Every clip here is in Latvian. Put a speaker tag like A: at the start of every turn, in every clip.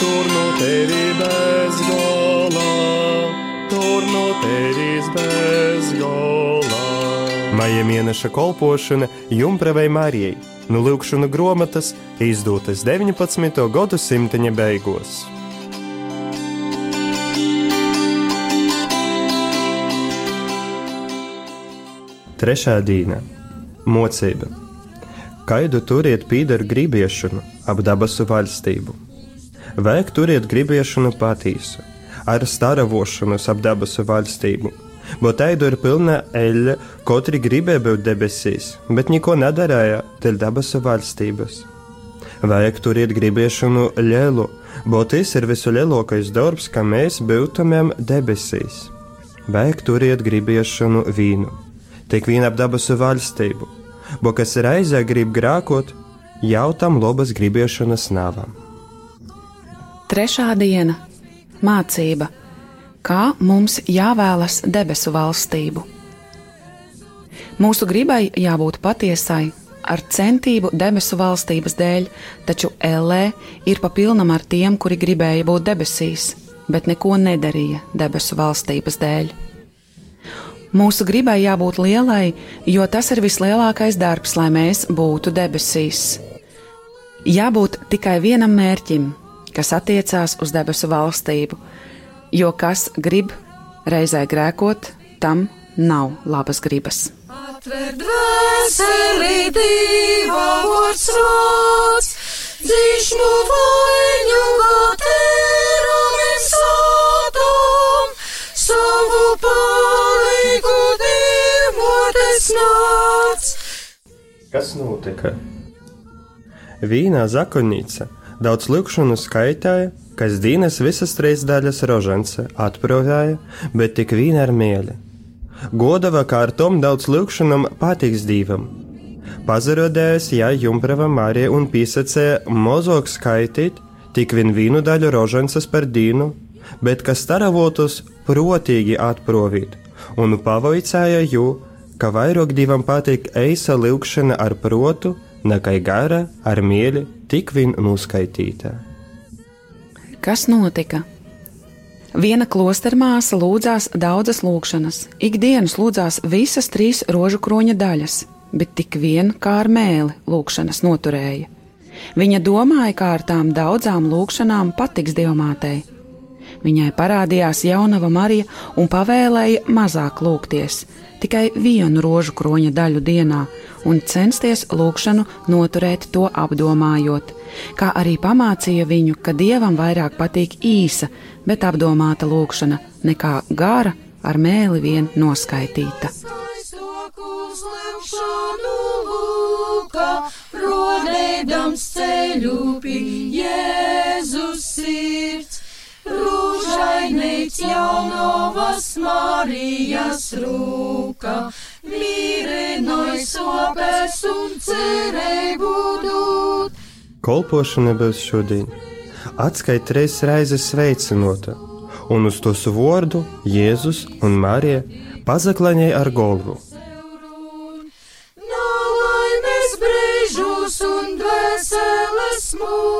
A: tur no tevi bez gola, tur no tevis bez gola. Maija mēneša kolpošana Jumpravai Marijai no Lūkšana grāmatas izdotas 19. gadsimta beigās. Trešā dīna - mocība. Kaidu turiet pīderu gribiešanu ap dabasu valstību. Vajag turiet gribiešanu patīsu, ar staravošanos ap dabasu valstību. Bet taidu ir pilna eļļa, kotri gribēja būt debesīs, bet neko nedarīja dēļ dabasu valstības. Vajag turiet gribiešanu lielu, bet tas ir visu lielākais darbs, ka mēs būtumiem debesīs. Vajag turiet gribiešanu vīnu tik vien ap dabasu valstību, bo kas reizē grib grākot, jau tam lobas gribiešanas nav.
B: Trešā diena - mācība, kā mums jāvēlas debesu valstību. Mūsu gribai jābūt patiesai, ar centību debesu valstības dēļ, taču Ellē ir papilnam ar tiem, kuri gribēja būt debesīs, bet neko nedarīja debesu valstības dēļ. Mūsu gribai jābūt lielai, jo tas ir vislielākais darbs, lai mēs būtu debesīs. Jābūt tikai vienam mērķim, kas attiecās uz debesu valstību, jo kas grib reizē grēkot, tam nav labas gribas.
C: Atver dvēseli diva vārds vārds, dzīšmu vaļņu gatēru mēs sātum, savu palīgu dievotes nāc.
A: Kas notika? Vīnā zakonīca daudz lūkšanu skaitāja, kas dīnes visas trīs daļas rožance atprovēja, bet tik vīna ar mēli. Godava kā ar tom daudz lūkšanam patiks dīvam. Pazarodējis, ja jumprava Marija un pīsacēja mozog skaitīt, tik vien vīnu daļu rožances par dīnu, bet kas staravotus protīgi atprovīt, un pavaicāja jū, ka vairāk divam patīk eisa lūkšana ar protu, nekā gara ar mieli tik vien nuskaitītā.
B: Kas notika? Viena klostera māsa lūdzās daudzas lūgšanas, ikdienas lūdzās visas trīs rožu kroņa daļas, bet tik vien kā ar mēli lūgšanas noturēja. Viņa domāja, kā ar tām daudzām lūgšanām patiks dievmātei. Viņai parādījās jaunava Marija un pavēlēja mazāk lūgties, tikai vienu rožu kroņa daļu dienā un censties lūgšanu noturēt to apdomājot, kā arī pamācīja viņu, ka dievam vairāk patīk īsa, bet apdomāta lūgšana nekā gara ar mēli vien noskaitīta.
C: Rodēdams ceļu pie Jēzus jaunovas Marijas rūka, mīrenoj sopes un cerību dūt.
A: Kolpošana būs šodien. Atskait reizes reizes sveicinota, un uz to vārdu Jēzus un Marija pazaklaņēja ar galvu.
C: Nalaimes brīžus un dvēseles mūkos,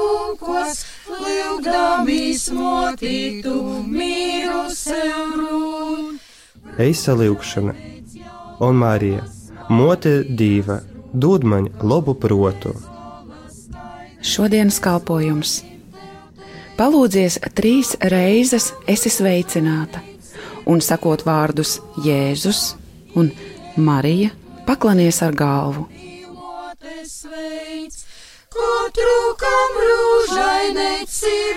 C: mīru sev rūn.
A: Eisa lūkšana, un Marija, mote dīva, dod man labu protu.
B: Šodienas kalpojums. Palūdzies trīs reizes, esi sveicināta, un sakot vārdus Jēzus un Marija, paklanies ar galvu.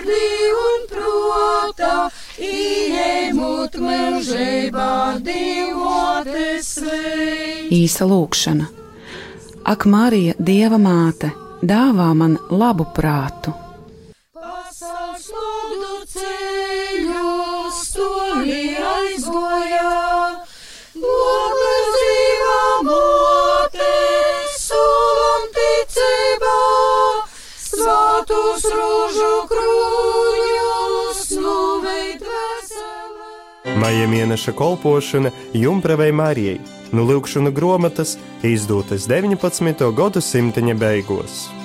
C: sirdī un protā, ieņemot mūžībā divotes vei.
B: Īsa lūkšana. Ak, Marija, Dieva māte, dāvā man labu prātu.
C: Pasaules lūdu ceļu stūri aizgojā, Boga dzīvā māte, sūlam ticībā, svātus rūžu.
A: Maija mēneša kolpošana Jumpravai Marijai no Lūkšanu grāmatas izdotas 19. gadsimta beigās.